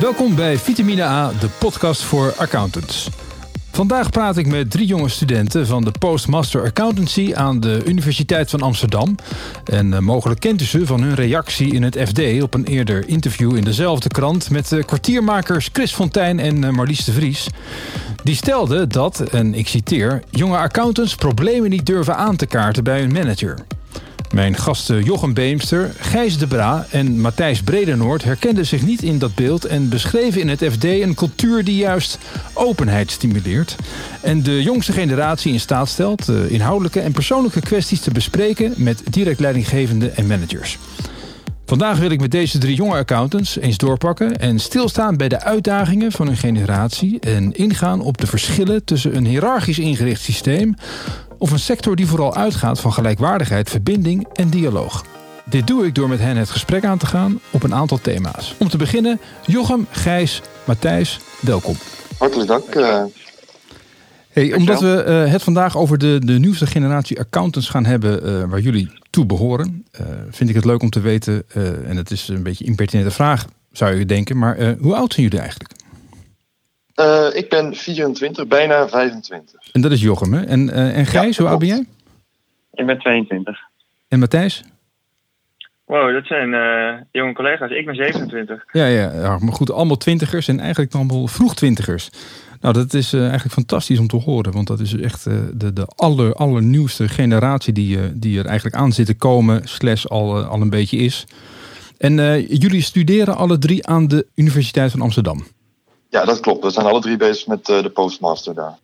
Welkom bij Vitamine A, de podcast voor accountants. Vandaag praat ik met drie jonge studenten van de Postmaster Accountancy aan de Universiteit van Amsterdam. En eh, mogelijk kent u ze van hun reactie in het FD op een eerder interview in dezelfde krant met de kwartiermakers Chris Fontijn en eh, Marlies de Vries. Die stelden dat, en ik citeer, jonge accountants problemen niet durven aan te kaarten bij hun manager. Mijn gasten Jochem Beemster, Gijs de Bra en Matthijs Bredenoord herkenden zich niet in dat beeld en beschreven in het FD een cultuur die juist openheid stimuleert en de jongste generatie in staat stelt uh, inhoudelijke en persoonlijke kwesties te bespreken met direct leidinggevenden en managers. Vandaag wil ik met deze drie jonge accountants eens doorpakken en stilstaan bij de uitdagingen van hun generatie en ingaan op de verschillen tussen een hiërarchisch ingericht systeem of een sector die vooral uitgaat van gelijkwaardigheid, verbinding en dialoog. Dit doe ik door met hen het gesprek aan te gaan op een aantal thema's. Om te beginnen, Jochem, Gijs, Matthijs, welkom. Hartelijk dank. Uh... Hey, omdat we uh, het vandaag over de, de nieuwste generatie accountants gaan hebben uh, waar jullie toe behoren, vind ik het leuk om te weten, en het is een beetje een impertinente vraag, zou je denken, maar hoe oud zijn jullie eigenlijk? Uh, ik ben 24, bijna 25. En dat is Jochem, hè? En, uh, en Gijs, ja, hoe oud ben jij? Ik ben 22. En Matthijs? Wow, dat zijn uh, jonge collega's. Ik ben 27. Ja, ja, ja, maar goed, allemaal twintigers en eigenlijk allemaal vroeg twintigers. Nou, dat is eigenlijk fantastisch om te horen, want dat is echt de, de aller, allernieuwste generatie die, die er eigenlijk aan zit te komen, slash al, al een beetje is. En jullie studeren alle drie aan de Universiteit van Amsterdam. Ja, dat klopt. We zijn alle drie bezig met uh, de postmaster daar.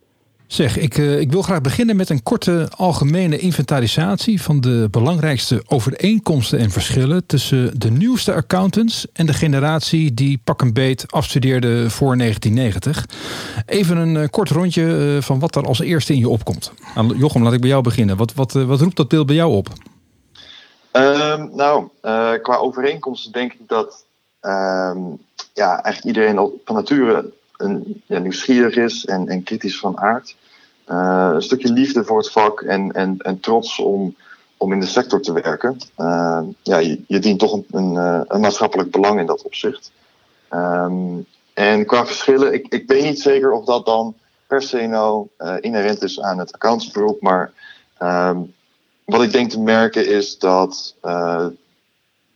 Zeg, ik, uh, ik wil graag beginnen met een korte algemene inventarisatie van de belangrijkste overeenkomsten en verschillen tussen de nieuwste accountants en de generatie die pak een beet afstudeerde voor 1990. Even een uh, kort rondje van wat er als eerste in je opkomt. Jochem, laat ik bij jou beginnen. Wat, wat, wat roept dat beeld bij jou op? Ehm, nou, qua overeenkomsten denk ik dat ehm, ja, eigenlijk iedereen van nature een, ja, nieuwsgierig is en, en kritisch van aard. Uh, een stukje liefde voor het vak en, en, en trots om, om in de sector te werken. Uh, ja, je, je, dient toch een, een, eh, maatschappelijk belang in dat opzicht. Um, en qua verschillen, ik, ik weet niet zeker of dat dan per se nou uh, inherent is aan het accountsberoep. Maar um, wat ik denk te merken is dat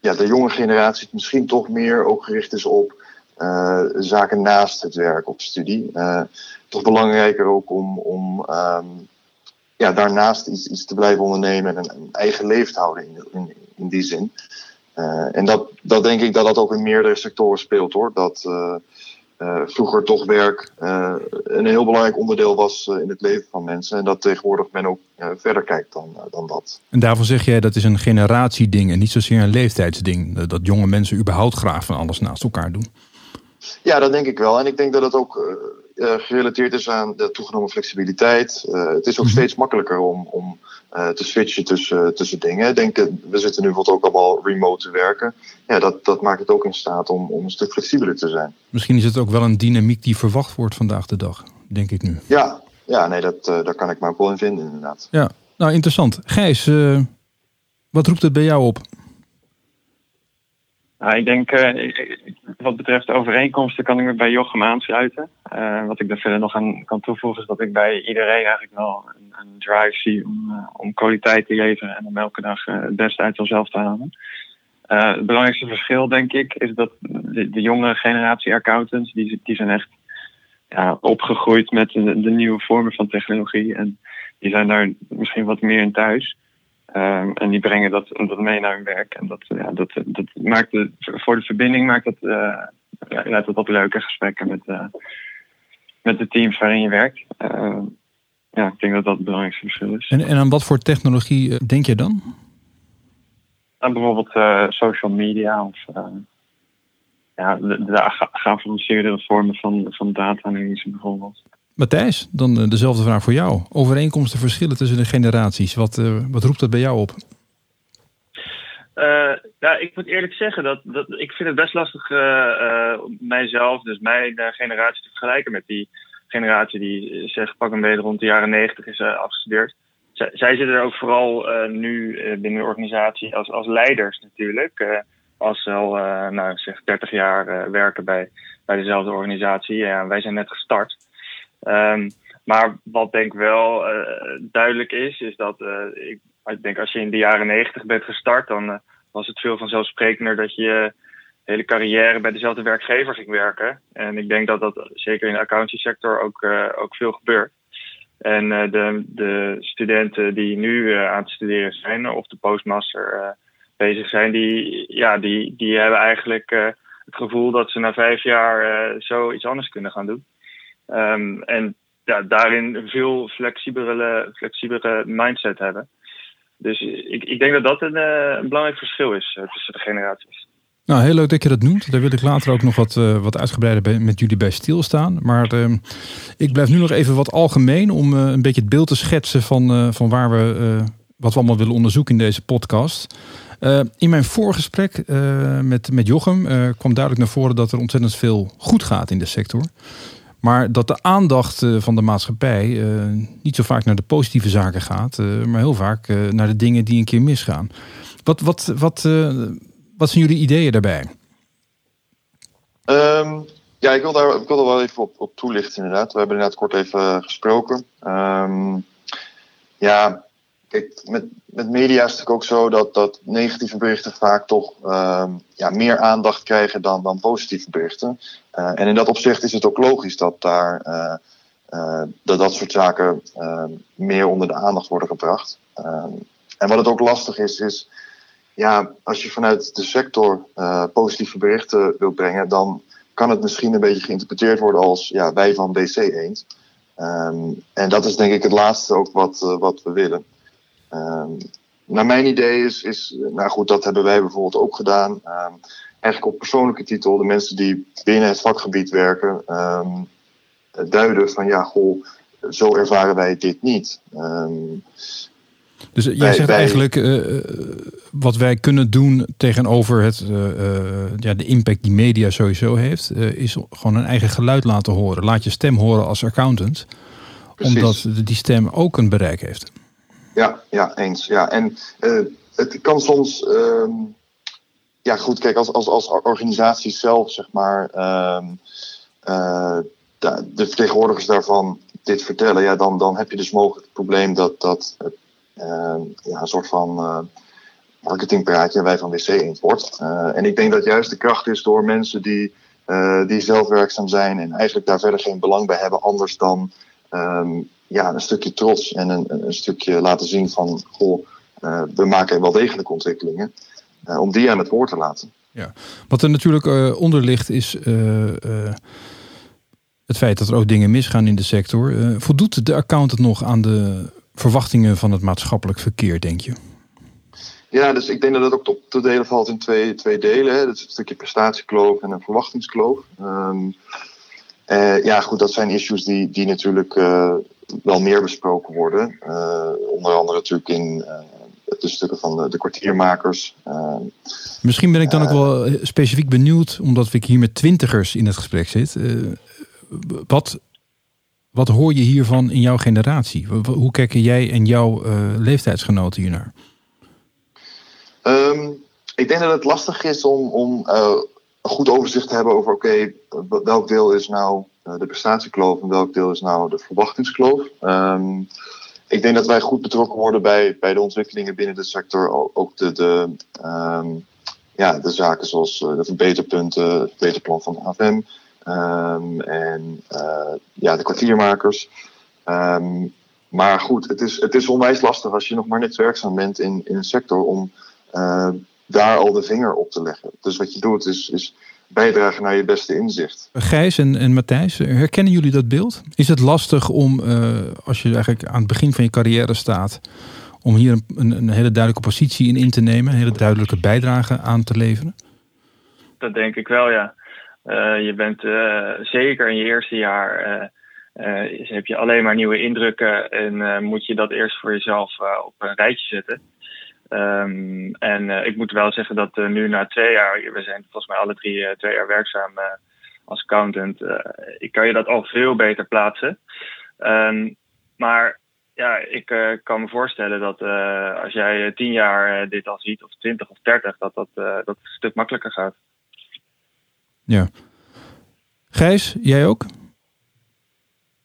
ja, de jonge generatie misschien toch meer ook gericht is op uh, zaken naast het werk of studie. Uh, toch belangrijker ook om, om um, ja, daarnaast iets, iets te blijven ondernemen en een, eigen leven te houden in, in, die zin. Uh, en dat, dat denk ik dat dat ook in meerdere sectoren speelt hoor. Dat vroeger toch werk een heel belangrijk onderdeel was in het leven van mensen. En dat tegenwoordig men ook verder kijkt dan, dan dat. En daarvan zeg jij dat is een generatieding en niet zozeer een leeftijdsding. Dat jonge mensen überhaupt graag van alles naast elkaar doen. Ja, dat denk ik wel. En ik denk dat het ook gerelateerd is aan de toegenomen flexibiliteit. Uh, het is ook -hmm. steeds makkelijker om, om uh, te switchen tussen, tussen dingen. Denk, we zitten nu bijvoorbeeld ook allemaal remote te werken. Ja, dat, dat maakt het ook in staat om, om een stuk flexibeler te zijn. Misschien is het ook wel een dynamiek die verwacht wordt vandaag de dag, denk ik nu. Ja, ja nee, dat, daar kan ik me ook wel in vinden inderdaad. Ja, nou interessant. Gijs, wat roept het bij jou op? Nou, ik denk, uh, wat betreft overeenkomsten kan ik me bij Jochem aansluiten. Uh, wat ik daar verder nog aan kan toevoegen is dat ik bij iedereen eigenlijk wel een, een drive zie om, uh, om kwaliteit te leveren en om elke dag het beste uit onszelf te halen. het belangrijkste verschil, denk ik, is dat de, de jonge generatie accountants, die, zijn echt ja, opgegroeid met de nieuwe vormen van technologie en die zijn daar misschien wat meer in thuis. Um, en die brengen dat, dat mee naar hun werk. En dat, ja, dat, dat maakt de, voor de verbinding maakt dat, uh, ja, dat wat leuke gesprekken met, uh, met de teams waarin je werkt. Uh, ja, ik denk dat dat het belangrijkste verschil is. En, en aan wat voor technologie denk je dan? Aan bijvoorbeeld social media of ja, de, de geavanceerde vormen van, van data-analyse bijvoorbeeld. Matthijs, dan dezelfde vraag voor jou. Overeenkomsten, verschillen tussen de generaties. Wat, uh, wat roept dat bij jou op? Uh, ik moet eerlijk zeggen dat, dat ik vind het best lastig uh, mijzelf, dus mijn generatie, te vergelijken met die generatie die zeg pak een beetje rond de jaren negentig is afgestudeerd. zij zitten er ook vooral nu binnen de organisatie als, als leiders natuurlijk. als ze al nou, zeg 30 jaar werken bij, bij dezelfde organisatie. Ja, wij zijn net gestart. Um, maar wat denk ik wel duidelijk is, is dat ik, ik denk als je in de jaren 90 bent gestart, dan was het veel vanzelfsprekender dat je hele carrière bij dezelfde werkgever ging werken. En ik denk dat dat zeker in de accountancy sector ook, ook veel gebeurt. En de, de studenten die nu aan het studeren zijn of de postmaster bezig zijn, die, ja, die, die hebben eigenlijk het gevoel dat ze na vijf jaar zo iets anders kunnen gaan doen. Um, en ja, daarin een veel flexibelere mindset hebben. Dus ik, ik denk dat dat een, een belangrijk verschil is tussen de generaties. Nou, heel leuk dat je dat noemt. Daar wil ik later ook nog wat, uh, wat uitgebreider met jullie bij stilstaan. Maar uh, ik blijf nu nog even wat algemeen om een beetje het beeld te schetsen van, van waar we, wat we allemaal willen onderzoeken in deze podcast. in mijn voorgesprek met, met Jochem kwam duidelijk naar voren dat er ontzettend veel goed gaat in de sector. Maar dat de aandacht van de maatschappij niet zo vaak naar de positieve zaken gaat, maar heel vaak naar de dingen die een keer misgaan. Wat, wat, wat, wat zijn jullie ideeën daarbij? Um, ja, ik wil, daar, ik wil er wel even op, op toelichten inderdaad. We hebben inderdaad kort even gesproken. Um, ja, kijk, met, met media is het ook zo dat, dat negatieve berichten vaak toch um, ja, meer aandacht krijgen dan, dan positieve berichten. Uh, en in dat opzicht is het ook logisch dat daar uh, uh, dat, dat soort zaken meer onder de aandacht worden gebracht. en wat het ook lastig is, is ja, als je vanuit de sector positieve berichten wilt brengen, dan kan het misschien een beetje geïnterpreteerd worden als ja, wij van DC Eend. Um, en dat is denk ik het laatste ook wat, wat we willen. Um, naar mijn idee is, is, nou goed, dat hebben wij bijvoorbeeld ook gedaan. Um, eigenlijk op persoonlijke titel, de mensen die binnen het vakgebied werken, duiden van ja, goh, zo ervaren wij dit niet. Dus jij zegt eigenlijk, uh, wat wij kunnen doen tegenover het, uh, ja, de impact die media sowieso heeft, is gewoon een eigen geluid laten horen. Laat je stem horen als accountant, Precies. omdat die stem ook een bereik heeft. Ja, ja eens. Ja. En het kan soms, ehm, ja goed, kijk, als, als, als organisatie zelf, zeg maar, ehm, de vertegenwoordigers daarvan dit vertellen, ja, dan, dan heb je dus mogelijk het probleem dat, dat Ehm, ja, een soort van uh, marketingpraatje wij van WC Import. Uh, en ik denk dat juist de kracht is door mensen die, die zelf werkzaam zijn en eigenlijk daar verder geen belang bij hebben, anders dan ja, een stukje trots en een, een stukje laten zien van goh, we maken wel degelijk ontwikkelingen. om die aan het woord te laten. Ja, wat er natuurlijk uh, onder ligt is het feit dat er ook dingen misgaan in de sector. voldoet de accountant nog aan de verwachtingen van het maatschappelijk verkeer, denk je? Ja, dus ik denk dat het ook op te delen valt in twee, twee delen. Hè. Dat is een stukje prestatiekloof en een verwachtingskloof. Um, ja, goed, dat zijn issues die, die natuurlijk wel meer besproken worden. Uh, onder andere natuurlijk in de stukken van de, de kwartiermakers. Ehm, Misschien ben ik dan ook wel specifiek benieuwd, omdat ik hier met twintigers in het gesprek zit. wat wat hoor je hiervan in jouw generatie? Hoe kijken jij en jouw leeftijdsgenoten hiernaar? Um, ik denk dat het lastig is om, om uh, een goed overzicht te hebben over: oké, okay, welk deel is nou de prestatiekloof en welk deel is nou de verwachtingskloof. Um, ik denk dat wij goed betrokken worden bij, bij de ontwikkelingen binnen de sector. Ook de, de, um, ja, de zaken zoals de verbeterpunten, het verbeterplan van de AFM. Um, en uh, ja, de kwartiermakers. Maar goed, het is, het is onwijs lastig als je nog maar net werkzaam bent in, in een sector om uh, daar al de vinger op te leggen. Dus wat je doet is, is bijdragen naar je beste inzicht. Gijs en, en Matthijs, herkennen jullie dat beeld? Is het lastig om, uh, als je eigenlijk aan het begin van je carrière staat, om hier een, een, een hele duidelijke positie in in te nemen, een hele duidelijke bijdrage aan te leveren? Dat denk ik wel, ja. Uh, je bent uh, zeker in je eerste jaar uh, heb je alleen maar nieuwe indrukken en moet je dat eerst voor jezelf op een rijtje zetten. Um, en ik moet wel zeggen dat nu na twee jaar, we zijn volgens mij alle drie twee jaar werkzaam als accountant, ik kan je dat al veel beter plaatsen. Um, maar ja, ik uh, kan me voorstellen dat uh, als jij tien jaar dit al ziet, of twintig of dertig, dat dat, dat een stuk makkelijker gaat. Ja. Gijs, jij ook?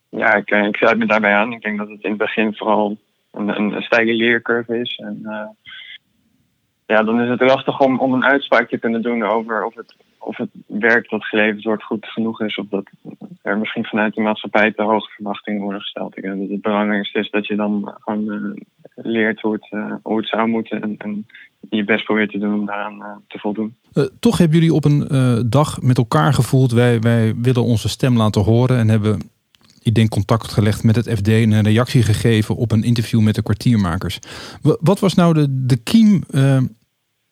Ja, ik, ik sluit me daarbij aan. Ik denk dat het in het begin vooral een, een, steile leercurve is. En ja, dan is het lastig om, om een uitspraak te kunnen doen over of het, of het werk dat geleverd wordt goed genoeg is. Of dat er misschien vanuit de maatschappij te hoge verwachtingen worden gesteld. Ik denk dat het belangrijkste is dat je dan gewoon uh, leert hoe het, uh, hoe het zou moeten. En, en, je best probeert te doen om daaraan te voldoen. toch hebben jullie op een dag met elkaar gevoeld. Wij, wij willen onze stem laten horen en hebben denk contact gelegd met het FD en een reactie gegeven op een interview met de kwartiermakers. Wat was nou de, de kiem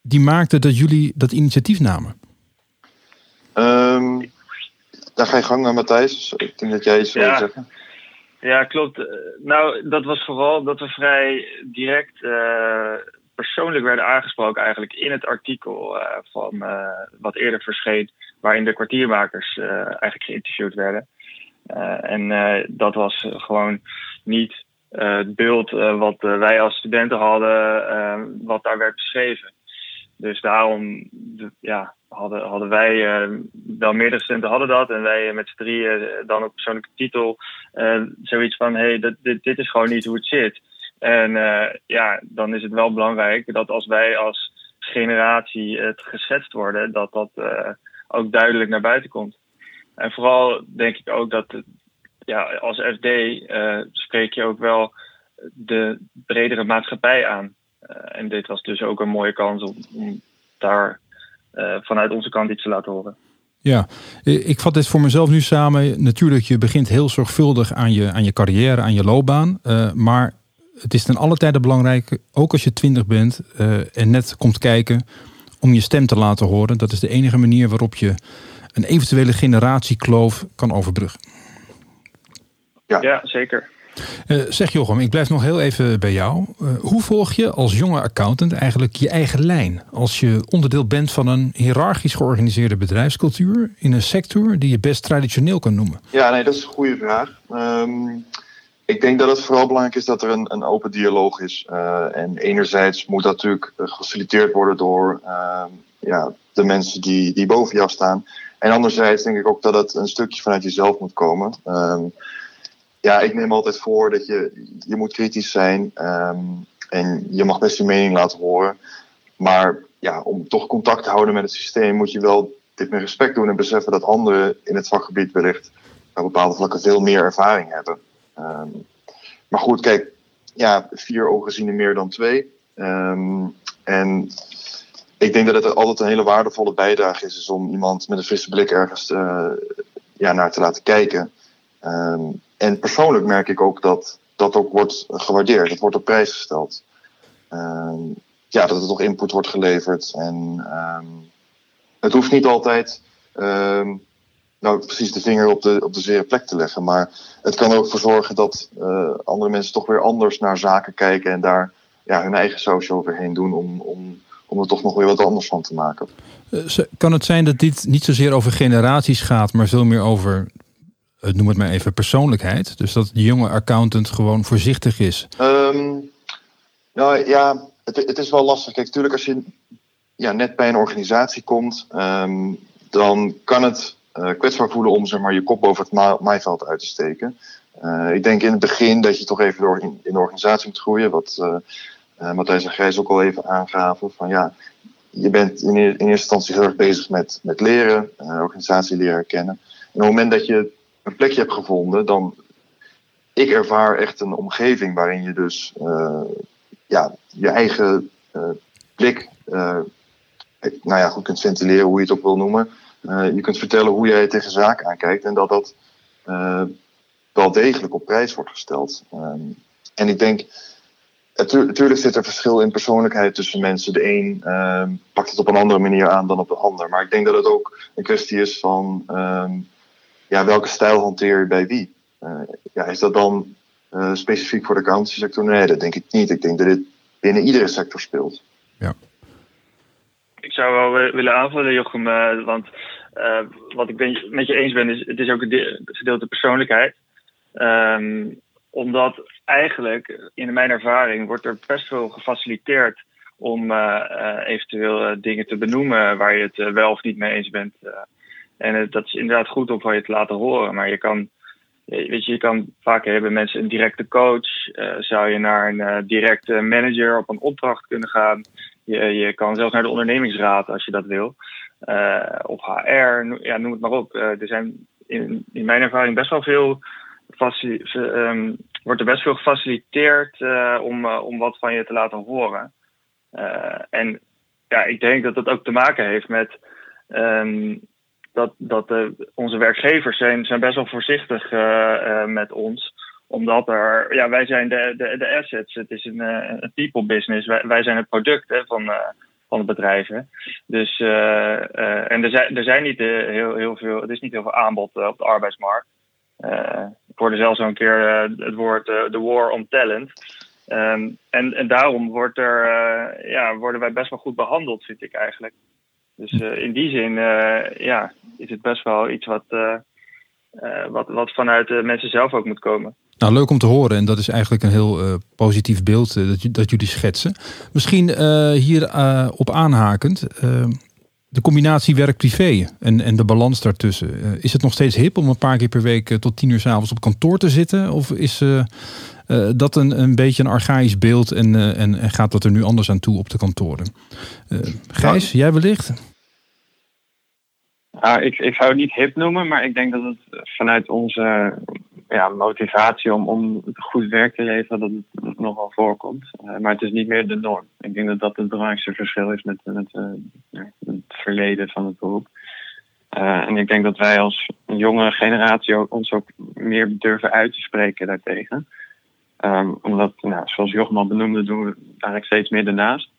die maakte dat jullie dat initiatief namen? Um, daar ga je gang naar Matthijs. Ik denk dat jij iets ja. wil zeggen. Ja, klopt. Nou, dat was vooral dat we vrij direct uh, persoonlijk werden aangesproken eigenlijk in het artikel uh, van uh, wat eerder verscheen, waarin de kwartiermakers eigenlijk geïnterviewd werden. En dat was gewoon niet het beeld wat wij als studenten hadden, wat daar werd beschreven. Dus daarom ja, hadden, hadden wij, wel meerdere studenten hadden dat. En wij met z'n drieën eh, dan op persoonlijke titel zoiets van: hé, hey, dit, dit is gewoon niet hoe het zit. En ja, dan is het wel belangrijk dat als wij als generatie het geschetst worden, dat dat ook duidelijk naar buiten komt. En vooral denk ik ook dat ja, als FD spreek je ook wel de bredere maatschappij aan. Eh, en dit was dus ook een mooie kans om, daar eh, vanuit onze kant iets te laten horen. Ja, ik vat dit voor mezelf nu samen. Natuurlijk, je begint heel zorgvuldig aan je, aan je carrière, aan je loopbaan. Maar het is ten alle tijde belangrijk, ook als je twintig bent en net komt kijken, om je stem te laten horen. Dat is de enige manier waarop je een eventuele generatiekloof kan overbruggen. Ja, ja zeker. Uh, zeg Jochem, ik blijf nog heel even bij jou. Uh, hoe volg je als jonge accountant eigenlijk je eigen lijn? Als je onderdeel bent van een hiërarchisch georganiseerde bedrijfscultuur in een sector die je best traditioneel kan noemen? Ja, nee, dat is een goede vraag. Um, ik denk dat het vooral belangrijk is dat er een, een open dialoog is. Uh, en enerzijds moet dat natuurlijk gefaciliteerd worden door ehm, ja, de mensen die, die boven jou staan. En anderzijds denk ik ook dat het een stukje vanuit jezelf moet komen. Um, ja, ik neem altijd voor dat je, je moet kritisch zijn. Um, en je mag best je mening laten horen. Maar ja, om toch contact te houden met het systeem moet je wel dit met respect doen en beseffen dat anderen in het vakgebied wellicht op bepaalde vlakken veel meer ervaring hebben. Um, maar goed, kijk, ja, vier ogen zien er meer dan twee. En ik denk dat het altijd een hele waardevolle bijdrage is, is om iemand met een frisse blik ergens uh, ja, naar te laten kijken. Um, en persoonlijk merk ik ook dat dat ook wordt gewaardeerd. Het wordt op prijs gesteld. Um, ja, dat er toch input wordt geleverd. En um, het hoeft niet altijd nou, precies de vinger op de, op de zere plek te leggen. Maar het kan ook voor zorgen dat uh, andere mensen toch weer anders naar zaken kijken. En daar ja, hun eigen sausje overheen doen om, om, om er toch nog weer wat anders van te maken. Uh, kan het zijn dat dit niet zozeer over generaties gaat, maar veel meer over noem het maar even, persoonlijkheid? Dus dat de jonge accountant gewoon voorzichtig is? Um, nou ja, het, het, is wel lastig. Kijk, natuurlijk als je ja, net bij een organisatie komt, um, dan kan het uh, kwetsbaar voelen om zeg maar, je kop boven het ma maaiveld uit te steken. Uh, ik denk in het begin dat je toch even door in, in de organisatie moet groeien. Wat uh, Matthijs en Grijs ook al even aangaven. Van ja, je bent in, in eerste instantie heel erg bezig met, met leren, organisatie leren kennen. En op het moment dat je een plekje hebt gevonden, dan ik ervaar echt een omgeving waarin je dus uh, ja, je eigen blik, nou ja, goed kunt ventileren, hoe je het ook wil noemen. je kunt vertellen hoe jij tegen zaken aankijkt en dat dat wel degelijk op prijs wordt gesteld. Um, en ik denk, natuurlijk zit er verschil in persoonlijkheid tussen mensen. De een uh, pakt het op een andere manier aan dan op de ander. Maar ik denk dat het ook een kwestie is van um, ja, welke stijl hanteer je bij wie? Uh, ja, is dat dan uh, specifiek voor de accountancy sector? Nee, dat denk ik niet. Ik denk dat dit binnen iedere sector speelt. Ja. Ik zou wel willen aanvullen, Jochem, uh, want wat ik ben, met je eens ben, is het is ook een gedeelte persoonlijkheid. Um, Omdat eigenlijk, in mijn ervaring, wordt er best veel gefaciliteerd om eventueel dingen te benoemen waar je het wel of niet mee eens bent. en dat is inderdaad goed om van je te laten horen. Maar je kan Weet je, je kan vaak hebben mensen een directe coach. Zou je naar een directe manager op een opdracht kunnen gaan. Je, je kan zelfs naar de ondernemingsraad als je dat wil. Of HR, ja, noem het maar op. er zijn in, mijn ervaring best wel veel. Um, wordt er best veel gefaciliteerd om, om wat van je te laten horen. en ja, ik denk dat dat ook te maken heeft met. Um, dat, dat onze werkgevers zijn, zijn best wel voorzichtig met ons. Omdat er, ja, wij zijn de, de, de assets. Het is een, een people business. Wij, wij zijn het product hè, van, van de bedrijven. Dus, en er zijn, er zijn niet heel, heel veel, er is niet heel veel aanbod op de arbeidsmarkt. Ik hoorde zelfs een keer het woord de war on talent. Um, en, en daarom wordt er, ja, worden wij best wel goed behandeld, vind ik eigenlijk. Dus uh, in die zin uh, ja, is het best wel iets wat, uh, wat, wat vanuit de mensen zelf ook moet komen. Nou, leuk om te horen. En dat is eigenlijk een heel positief beeld dat, dat jullie schetsen. Misschien hier op aanhakend. De combinatie werk-privé en, en de balans daartussen. is het nog steeds hip om een paar keer per week tot tien uur s avonds op kantoor te zitten? Of is uh, dat een, een beetje een archaïsch beeld en, uh, en, en, gaat dat er nu anders aan toe op de kantoren. Gijs, ja. jij wellicht? Nou, ik, ik zou het niet hip noemen, maar ik denk dat het vanuit onze ja, motivatie om, om goed werk te leveren, dat het nogal voorkomt. maar het is niet meer de norm. Ik denk dat dat het belangrijkste verschil is met, met verleden van het beroep. en ik denk dat wij als jonge generatie ons ook meer durven uit te spreken daartegen. Um, omdat, nou, zoals Jochem al benoemde, doen we eigenlijk steeds meer ernaast.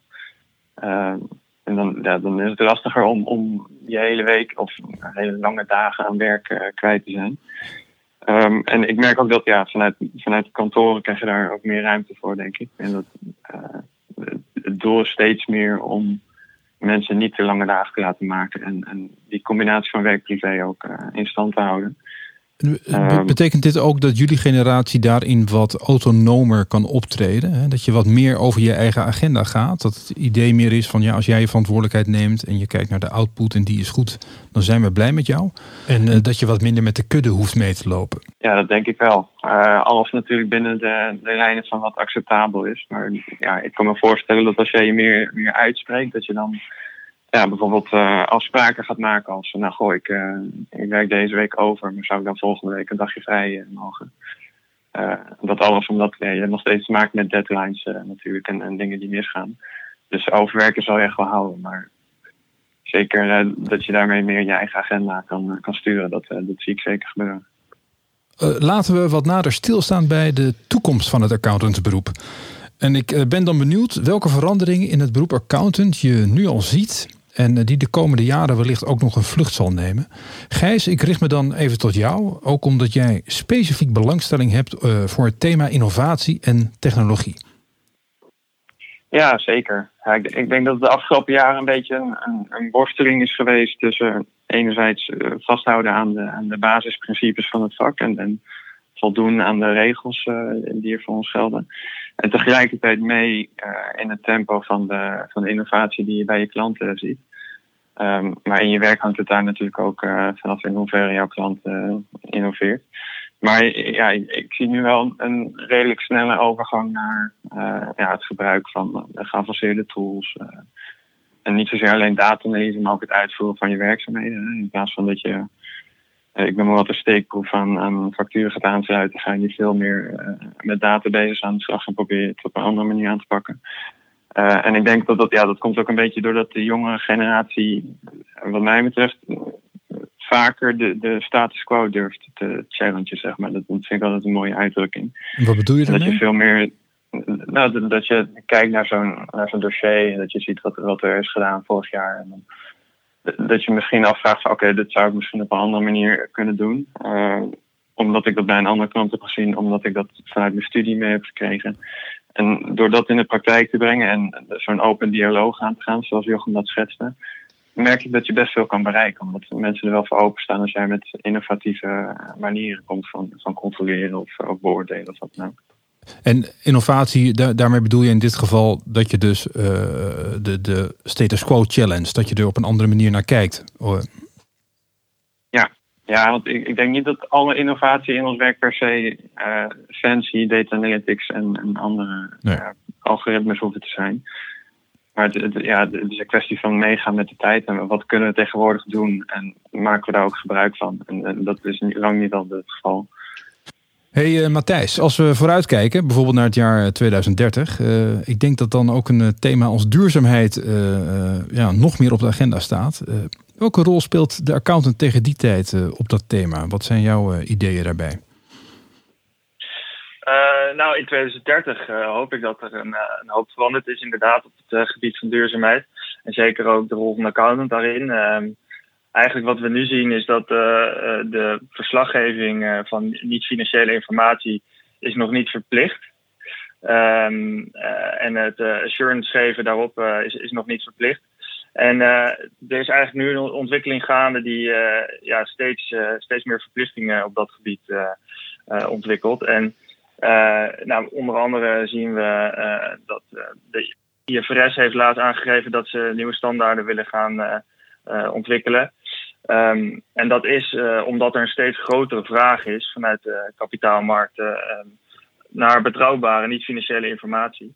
Um, en dan, ja, dan is het lastiger om, om je hele week of hele lange dagen aan werk uh, kwijt te zijn. Um, en ik merk ook dat ja, vanuit, vanuit de kantoren krijg je daar ook meer ruimte voor, denk ik. En dat uh, het doel is steeds meer om mensen niet te lange dagen te laten maken. En, en die combinatie van werk-privé ook uh, in stand te houden. Um, Betekent dit ook dat jullie generatie daarin wat autonomer kan optreden? Hè? Dat je wat meer over je eigen agenda gaat? Dat het idee meer is van ja, als jij je verantwoordelijkheid neemt en je kijkt naar de output en die is goed, dan zijn we blij met jou. En uh, dat je wat minder met de kudde hoeft mee te lopen. Ja, dat denk ik wel. Uh, alles natuurlijk binnen de, de lijnen van wat acceptabel is. Maar ja, ik kan me voorstellen dat als jij je meer, meer uitspreekt, dat je dan ja, bijvoorbeeld uh, afspraken gaat maken als nou goh, ik, uh, ik werk deze week over, maar zou ik dan volgende week een dagje vrij mogen? dat alles omdat je nog steeds maakt met deadlines natuurlijk en, en, dingen die misgaan. Dus overwerken zal je echt wel houden, maar zeker dat je daarmee meer je eigen agenda kan, kan sturen, dat, dat zie ik zeker gebeuren. laten we wat nader stilstaan bij de toekomst van het accountantsberoep. En ik ben dan benieuwd welke veranderingen in het beroep accountant je nu al ziet en eh, die de komende jaren wellicht ook nog een vlucht zal nemen. Gijs, ik richt me dan even tot jou, ook omdat jij specifiek belangstelling hebt uh, voor het thema innovatie en technologie. Ja, zeker. Ik, denk dat het de afgelopen jaren een beetje een, een, worsteling is geweest tussen enerzijds uh, vasthouden aan de, aan de basisprincipes van het vak en, en voldoen aan de regels die er voor ons gelden. En tegelijkertijd mee uh, in het tempo van de, van de innovatie die je bij je klanten ziet. Um, maar in je werk hangt het daar natuurlijk ook uh, vanaf in hoeverre jouw klant uh, innoveert. Maar ja, ik, zie nu wel een redelijk snelle overgang naar ja, het gebruik van geavanceerde tools. en niet zozeer alleen data maar ook het uitvoeren van je werkzaamheden. In plaats van dat je eh, ik ben maar wat een steekproef aan, aan facturen gaat aansluiten, ga je veel meer uh, met databases aan de slag en probeer je het op een andere manier aan te pakken. Uh, en ik denk dat dat, ja, dat komt ook een beetje doordat de jonge generatie, wat mij betreft, vaker de, de status quo durft te challengen, zeg maar. Dat, vind ik altijd een mooie uitdrukking. Wat bedoel je daarmee? Dat je veel meer, nou, dat, je kijkt naar zo'n, naar zo'n dossier en dat je ziet wat, wat er is gedaan vorig jaar. En dan dat je misschien afvraagt van oké, dit zou ik misschien op een andere manier kunnen doen. Uh, omdat ik dat bij een andere klant heb gezien, omdat ik dat vanuit mijn studie mee heb gekregen. En door dat in de praktijk te brengen en zo'n open dialoog aan te gaan, zoals Jochem dat schetste, merk ik dat je best veel kan bereiken. Omdat mensen er wel voor openstaan als jij met innovatieve manieren komt van, van controleren of, of beoordelen of wat dan ook. En innovatie, daarmee bedoel je in dit geval dat je dus uh, de, de status quo challenge, dat je er op een andere manier naar kijkt. Ja, ja want ik, ik denk niet dat alle innovatie in ons werk per se uh, fancy data analytics en, en andere nee. algoritmes hoeven te zijn. Maar het, het, ja, het is een kwestie van meegaan met de tijd en wat kunnen we tegenwoordig doen en maken we daar ook gebruik van. En, en dat is lang niet altijd het geval. Hey uh, Matthijs, als we vooruitkijken, bijvoorbeeld naar het jaar 2030, uh, eh, ik denk dat dan ook een eh, thema als duurzaamheid ja, nog meer op de agenda staat. welke rol speelt de accountant tegen die tijd op dat thema? Wat zijn jouw ideeën daarbij? nou, in 2030 hoop ik dat er een, een, hoop veranderd is inderdaad op het gebied van duurzaamheid. En zeker ook de rol van de accountant daarin. Eigenlijk wat we nu zien is dat uh, de verslaggeving uh, van niet-financiële informatie is nog niet verplicht. Um, en het assurance geven daarop is, is nog niet verplicht. En er is eigenlijk nu een ontwikkeling gaande die ja, steeds, steeds meer verplichtingen op dat gebied ontwikkelt. En nou, onder andere zien we dat de IFRS heeft laat aangegeven dat ze nieuwe standaarden willen gaan ontwikkelen. Um, en dat is uh, omdat er een steeds grotere vraag is vanuit de kapitaalmarkten um, naar betrouwbare niet-financiële informatie.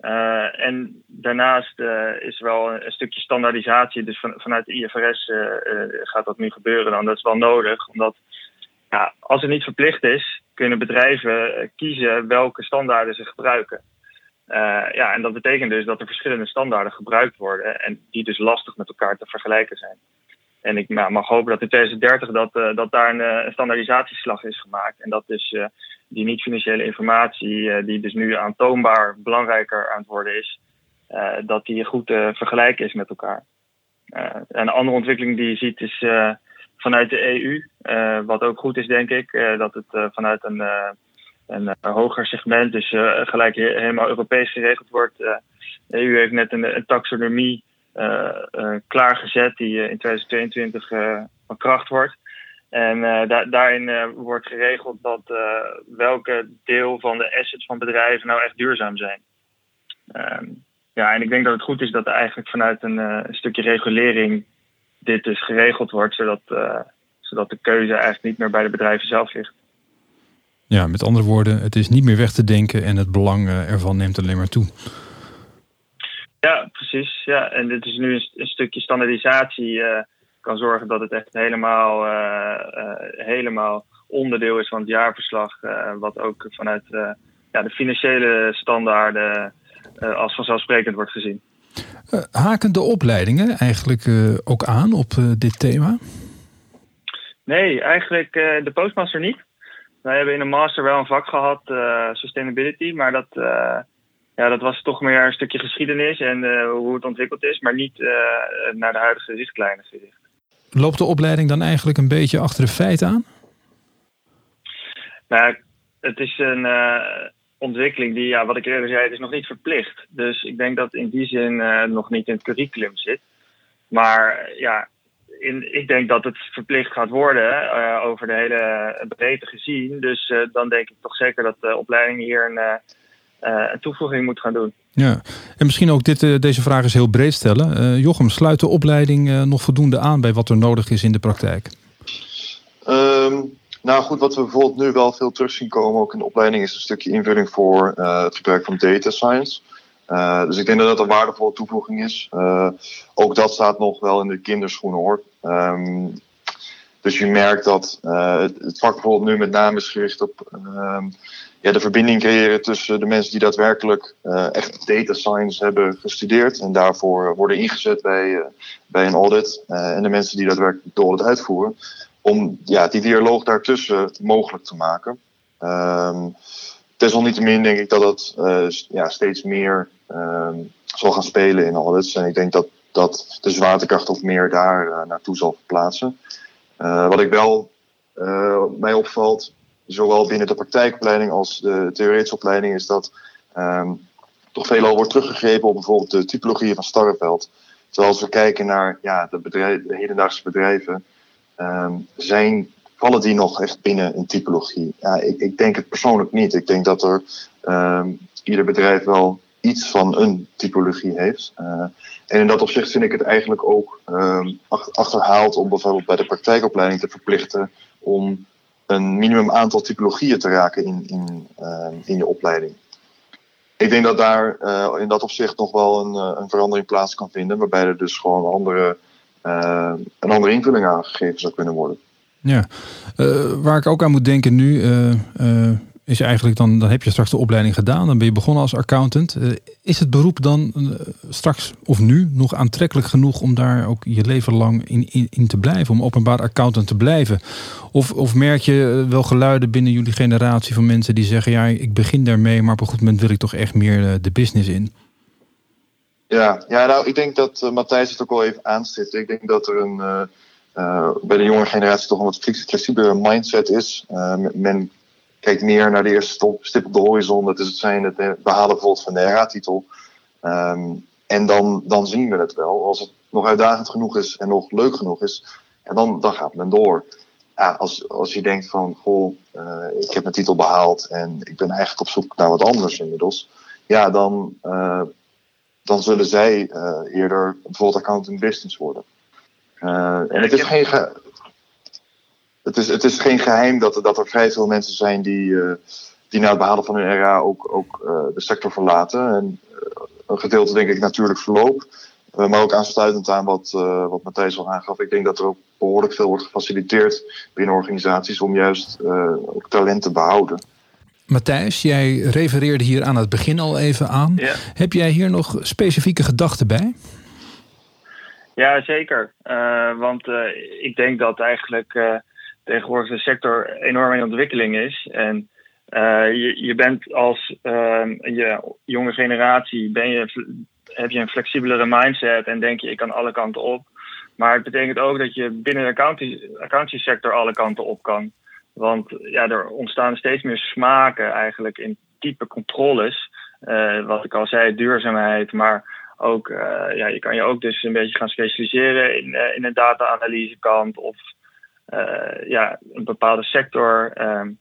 Uh, en daarnaast uh, is er wel een, stukje standaardisatie. Dus van, vanuit de IFRS gaat dat nu gebeuren dan. Dat is wel nodig, omdat ja, als het niet verplicht is, kunnen bedrijven kiezen welke standaarden ze gebruiken. ja, en dat betekent dus dat er verschillende standaarden gebruikt worden en die dus lastig met elkaar te vergelijken zijn. En ik mag hopen dat in 2030 dat, uh, dat daar een, eh, een, standaardisatieslag is gemaakt. En dat dus uh, die niet-financiële informatie, die dus nu aantoonbaar belangrijker aan het worden is, dat die goed te vergelijken is met elkaar. en een andere ontwikkeling die je ziet is vanuit de EU, wat ook goed is denk ik, dat het vanuit een, hoger segment, dus gelijk helemaal Europees geregeld wordt. de EU heeft net een, taxonomie klaargezet die uh, in 2022 van kracht wordt. En da daarin wordt geregeld dat welke deel van de assets van bedrijven nou echt duurzaam zijn. Ehm, ja, en ik denk dat het goed is dat eigenlijk vanuit een, een stukje regulering dit dus geregeld wordt, zodat, zodat de keuze eigenlijk niet meer bij de bedrijven zelf ligt. Ja, met andere woorden, het is niet meer weg te denken en het belang ervan neemt alleen maar toe. Ja, precies. Ja. En dit is nu een, een stukje standaardisatie uh, kan zorgen dat het echt helemaal, uh, uh, helemaal onderdeel is van het jaarverslag. wat ook vanuit ja, de financiële standaarden als vanzelfsprekend wordt gezien. haken de opleidingen eigenlijk ook aan op dit thema? Nee, eigenlijk de postmaster niet. Wij hebben in de master wel een vak gehad, sustainability, maar dat ja, dat was toch meer een stukje geschiedenis en uh, hoe het ontwikkeld is, maar niet uh, naar de huidige richtlijnen gericht. Loopt de opleiding dan eigenlijk een beetje achter de feiten aan? Nou, het is een uh, ontwikkeling die, ja, wat ik eerder zei, het is nog niet verplicht. Dus ik denk dat in die zin nog niet in het curriculum zit. Maar ja, in, ik denk dat het verplicht gaat worden over de hele breedte gezien. Dus dan denk ik toch zeker dat de opleiding hier een een toevoeging moet gaan doen. Ja, en misschien ook dit, uh, deze vraag is heel breed stellen. Uh, Jochem, sluit de opleiding nog voldoende aan bij wat er nodig is in de praktijk? Um, nou goed, wat we bijvoorbeeld nu wel veel terug zien komen, ook in de opleiding, is een stukje invulling voor het gebruik van data science. dus ik denk dat dat een waardevolle toevoeging is. ook dat staat nog wel in de kinderschoenen hoor. Um, dus je merkt dat het, het, vak bijvoorbeeld nu met name is gericht op um, ja, de verbinding creëren tussen de mensen die daadwerkelijk uh, echt data science hebben gestudeerd en daarvoor worden ingezet bij, uh, bij een audit en de mensen die daadwerkelijk de audit uitvoeren. Om ja, die dialoog daartussen mogelijk te maken. Um, desalniettemin denk ik dat dat ja, steeds meer um, zal gaan spelen in audits. En ik denk dat, dat de zwaartekracht ook meer daar naartoe zal verplaatsen. Wat ik wel mij opvalt, zowel binnen de praktijkopleiding als de theoretische opleiding, is dat um, toch veelal wordt teruggegrepen op bijvoorbeeld de typologieën van Starreveld. Terwijl als we kijken naar ja, de, bedrijf, de hedendaagse bedrijven, ehm, zijn, vallen die nog echt binnen een typologie? Ik, ik denk het persoonlijk niet. Ik denk dat er um, ieder bedrijf wel iets van een typologie heeft. Uh, en in dat opzicht vind ik het eigenlijk ook um, achterhaald om bijvoorbeeld bij de praktijkopleiding te verplichten om een minimum aantal typologieën te raken in, in, uh, in je opleiding. Ik denk dat daar uh, in dat opzicht nog wel een, uh, een verandering plaats kan vinden, waarbij er dus gewoon andere, uh, een andere invulling aangegeven zou kunnen worden. Ja, waar ik ook aan moet denken nu, is eigenlijk dan, dan heb je straks de opleiding gedaan, dan ben je begonnen als accountant. Uh, is het beroep dan uh, straks of nu nog aantrekkelijk genoeg om daar ook je leven lang in, in, te blijven, om openbaar accountant te blijven? Of, of merk je wel geluiden binnen jullie generatie van mensen die zeggen, ja, ik begin daarmee, maar op een goed moment wil ik toch echt meer de business in? Ja, ja, nou, ik denk dat Matthijs het ook al even aanstipt. Ik denk dat er een bij de jonge generatie toch een wat flexibele mindset is. men kijkt meer naar de eerste stop, stip op de horizon. Dat is het zijn het behalen bijvoorbeeld van de RA-titel. Um, en dan, dan zien we het wel. Als het nog uitdagend genoeg is en nog leuk genoeg is, en dan, dan gaat men door. Ja, als, als je denkt van, goh, uh, ik heb mijn titel behaald en ik ben eigenlijk op zoek naar wat anders inmiddels. Ja, dan, uh, dan zullen zij uh, eerder bijvoorbeeld accountant business worden. en het is geen, het is, het is geen geheim dat, dat er vrij veel mensen zijn die, uh, die na het behalen van hun RA ook, ook uh, de sector verlaten. En uh, een gedeelte denk ik natuurlijk verloop. maar ook aansluitend aan wat, wat Matthijs al aangaf. Ik denk dat er ook behoorlijk veel wordt gefaciliteerd binnen organisaties om juist ook talent te behouden. Matthijs, jij refereerde hier aan het begin al even aan. Ja. Heb jij hier nog specifieke gedachten bij? Ja, zeker. want ik denk dat eigenlijk tegenwoordig de sector enorm in ontwikkeling is. En uh, je, je bent als uh, je jonge generatie, ben je, heb je een flexibelere mindset en denk je, ik kan alle kanten op. Maar het betekent ook dat je binnen de accounting sector alle kanten op kan. Want ja, er ontstaan steeds meer smaken eigenlijk in type controles. Uh, wat ik al zei, duurzaamheid, maar ook, uh, ja, je kan je ook dus een beetje gaan specialiseren in, uh, in een data-analyse kant of ja, een bepaalde sector. Um,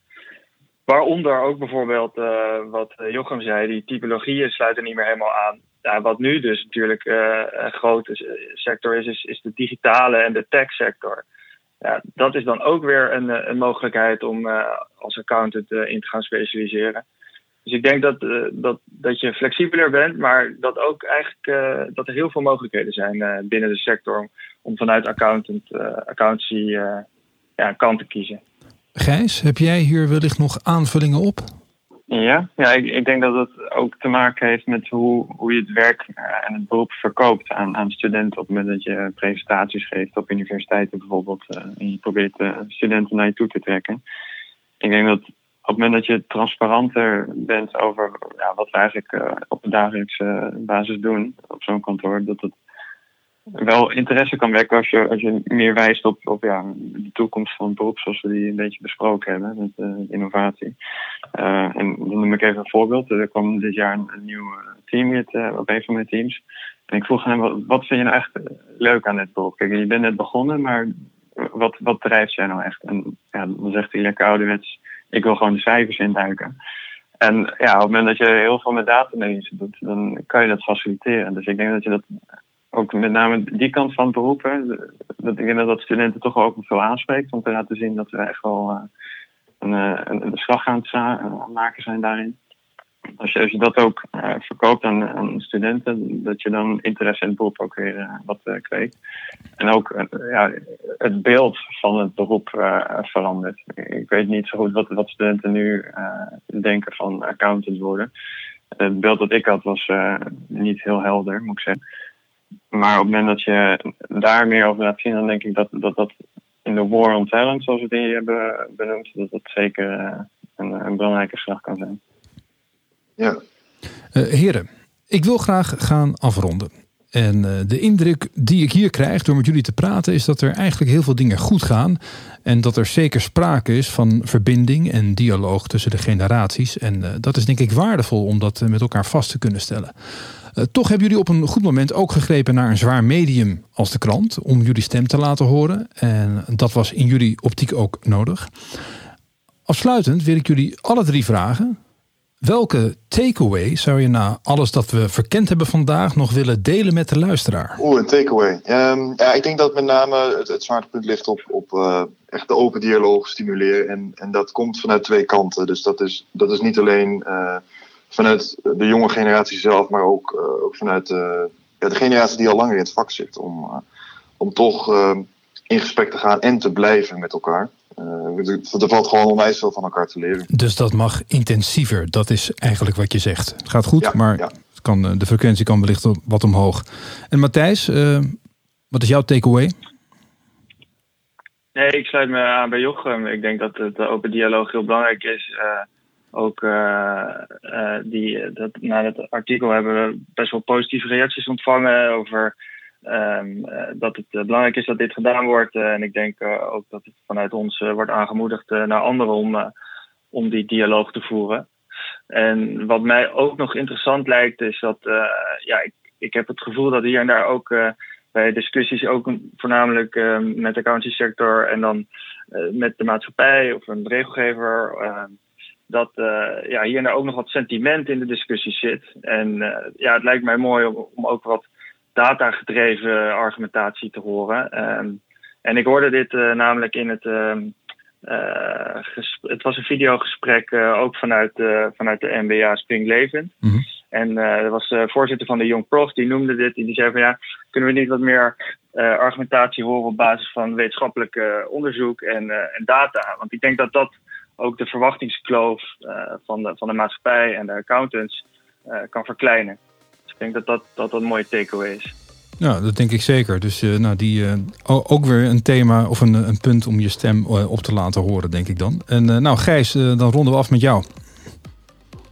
waaronder ook bijvoorbeeld uh, wat Jochem zei, die typologieën sluiten niet meer helemaal aan. Wat nu dus natuurlijk uh, een grote sector is, is, is de digitale en de tech sector. Ja, dat is dan ook weer een, een mogelijkheid om als accountant in te gaan specialiseren. Dus ik denk dat, dat, dat je flexibeler bent, maar dat ook eigenlijk dat er heel veel mogelijkheden zijn binnen de sector om, om vanuit accountant, accountancy ja, kant te kiezen. Gijs, heb jij hier wellicht nog aanvullingen op? Ja, ja ik, ik denk dat het ook te maken heeft met hoe, hoe je het werk en het beroep verkoopt aan, aan studenten op het moment dat je presentaties geeft op universiteiten bijvoorbeeld. Uh, en je probeert uh, studenten naar je toe te trekken. Ik denk dat op het moment dat je transparanter bent over ja, wat we eigenlijk uh, op een dagelijkse basis doen op zo'n kantoor, dat het wel interesse kan wekken als je, als je meer wijst op, op ja, de toekomst van het beroep zoals we die een beetje besproken hebben met uh, innovatie. Uh, en dan noem ik even een voorbeeld. Er kwam dit jaar een, een nieuw teamlid op een van mijn teams. En ik vroeg hem, wat, wat vind je nou echt leuk aan dit beroep? Kijk, je bent net begonnen, maar wat, wat drijft jij nou echt? En ja, dan zegt hij lekker ouderwets, ik wil gewoon de cijfers induiken. En ja, op het moment dat je heel veel met data-analyse doet, dan kan je dat faciliteren. Dus ik denk dat je dat ook met name die kant van het beroep. Hè, dat ik denk dat studenten toch ook veel aanspreekt om te laten zien dat we echt wel uh, een, een, een, slag aan het maken zijn daarin. Als je, dat ook uh, verkoopt aan, aan, studenten, dat je dan interesse in het beroep ook weer wat kweekt. En ook ja, het beeld van het beroep verandert. Ik weet niet zo goed wat, wat studenten nu denken van accountant worden. Het beeld dat ik had was niet heel helder, moet ik zeggen. Maar op het moment dat je daar meer over laat zien, dan denk ik dat dat, dat in de war on talent, zoals we die hebben benoemd, dat dat zeker uh, een, een, belangrijke slag kan zijn. Ja. Uh, heren, ik wil graag gaan afronden. En uh, de indruk die ik hier krijg door met jullie te praten, is dat er eigenlijk heel veel dingen goed gaan. En dat er zeker sprake is van verbinding en dialoog tussen de generaties. En dat is denk ik waardevol om dat met elkaar vast te kunnen stellen. Toch hebben jullie op een goed moment ook gegrepen naar een zwaar medium als de krant om jullie stem te laten horen. En dat was in jullie optiek ook nodig. Afsluitend wil ik jullie alle drie vragen. Welke takeaway zou je na alles dat we verkend hebben vandaag nog willen delen met de luisteraar? Oeh, een takeaway. Um, ja, ik denk dat met name het, zwaartepunt ligt op, op uh, echt de open dialoog stimuleren. En, en dat komt vanuit twee kanten. Dus dat is, dat is niet alleen uh, vanuit de jonge generatie zelf, maar ook, uh, ook vanuit ja, de generatie die al langer in het vak zit. Om, om toch in gesprek te gaan en te blijven met elkaar. Uh, er valt gewoon onwijs veel van elkaar te leren. Dus dat mag intensiever. Dat is eigenlijk wat je zegt. Het gaat goed, Ja, maar ja. het kan, eh, de frequentie kan wellicht wat omhoog. En Matthijs, eh, wat is jouw takeaway? Nee, ik sluit me aan bij Jochem. Ik denk dat het open dialoog heel belangrijk is. Uh, ook uh, uh, die, dat, na het artikel hebben we best wel positieve reacties ontvangen over um, dat het belangrijk is dat dit gedaan wordt. en ik denk ook dat het vanuit ons wordt aangemoedigd naar anderen om, om die dialoog te voeren. En wat mij ook nog interessant lijkt, is dat ja, ik, ik heb het gevoel dat hier en daar ook bij discussies ook voornamelijk met de accountancy sector en dan met de maatschappij of een regelgever. Uh, dat ja, hier en daar ook nog wat sentiment in de discussie zit. En ja, het lijkt mij mooi om, om ook wat datagedreven argumentatie te horen. Um, en ik hoorde dit namelijk in het. het was een videogesprek ook vanuit, vanuit de MBA Springlevend. Mm -hmm. En uh, er was de voorzitter van de Young Prof, die noemde dit. Die zei van ja, kunnen we niet wat meer uh, argumentatie horen op basis van wetenschappelijk uh, onderzoek en, uh, en, data? Want ik denk dat dat ook de verwachtingskloof van, de, van de maatschappij en de accountants kan verkleinen. Dus ik denk dat dat, dat, dat een mooie takeaway is. Ja, dat denk ik zeker. Dus nou, die, ook weer een thema of een, een punt om je stem op te laten horen, denk ik dan. En nou Gijs, dan ronden we af met jou.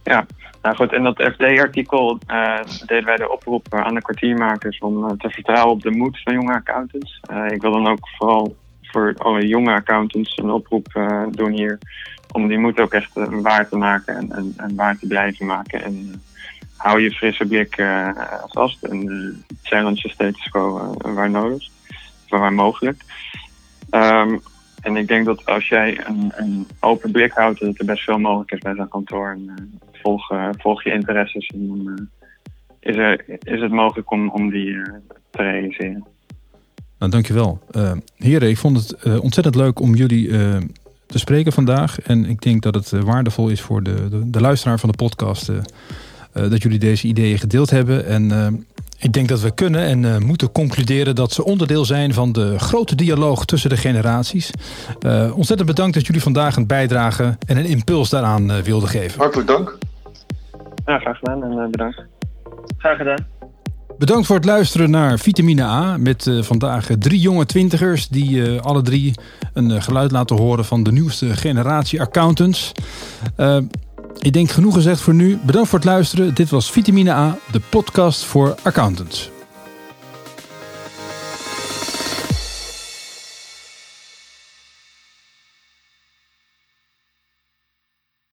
Ja, nou goed, in dat FD-artikel uh, deden wij de oproep aan de kwartiermakers om uh, te vertrouwen op de moed van jonge accountants. Uh, ik wil dan ook vooral voor alle jonge accountants een oproep doen hier om die moed ook echt waar te maken en, en, waar te blijven maken. En hou je frisse blik vast en challenge je status quo waar nodig, waar mogelijk. Um, en ik denk dat als jij een, een, open blik houdt, dat er best veel mogelijk is bij zo'n kantoor. En, volg, volg, je interesses en dan is, er, is het mogelijk om, om die te realiseren. Nou, dankjewel. heren, ik vond het ontzettend leuk om jullie te spreken vandaag. En ik denk dat het waardevol is voor de, de, de luisteraar van de podcast dat jullie deze ideeën gedeeld hebben. En ik denk dat we kunnen en uh, moeten concluderen dat ze onderdeel zijn van de grote dialoog tussen de generaties. Uh, ontzettend bedankt dat jullie vandaag een bijdrage en een impuls daaraan uh, wilden geven. Hartelijk dank. Ja, graag gedaan en bedankt. Graag gedaan. Bedankt voor het luisteren naar Vitamine A met vandaag drie jonge twintigers die alle drie een geluid laten horen van de nieuwste generatie accountants. Ik denk genoeg gezegd voor nu. Bedankt voor het luisteren. Dit was Vitamine A, de podcast voor accountants.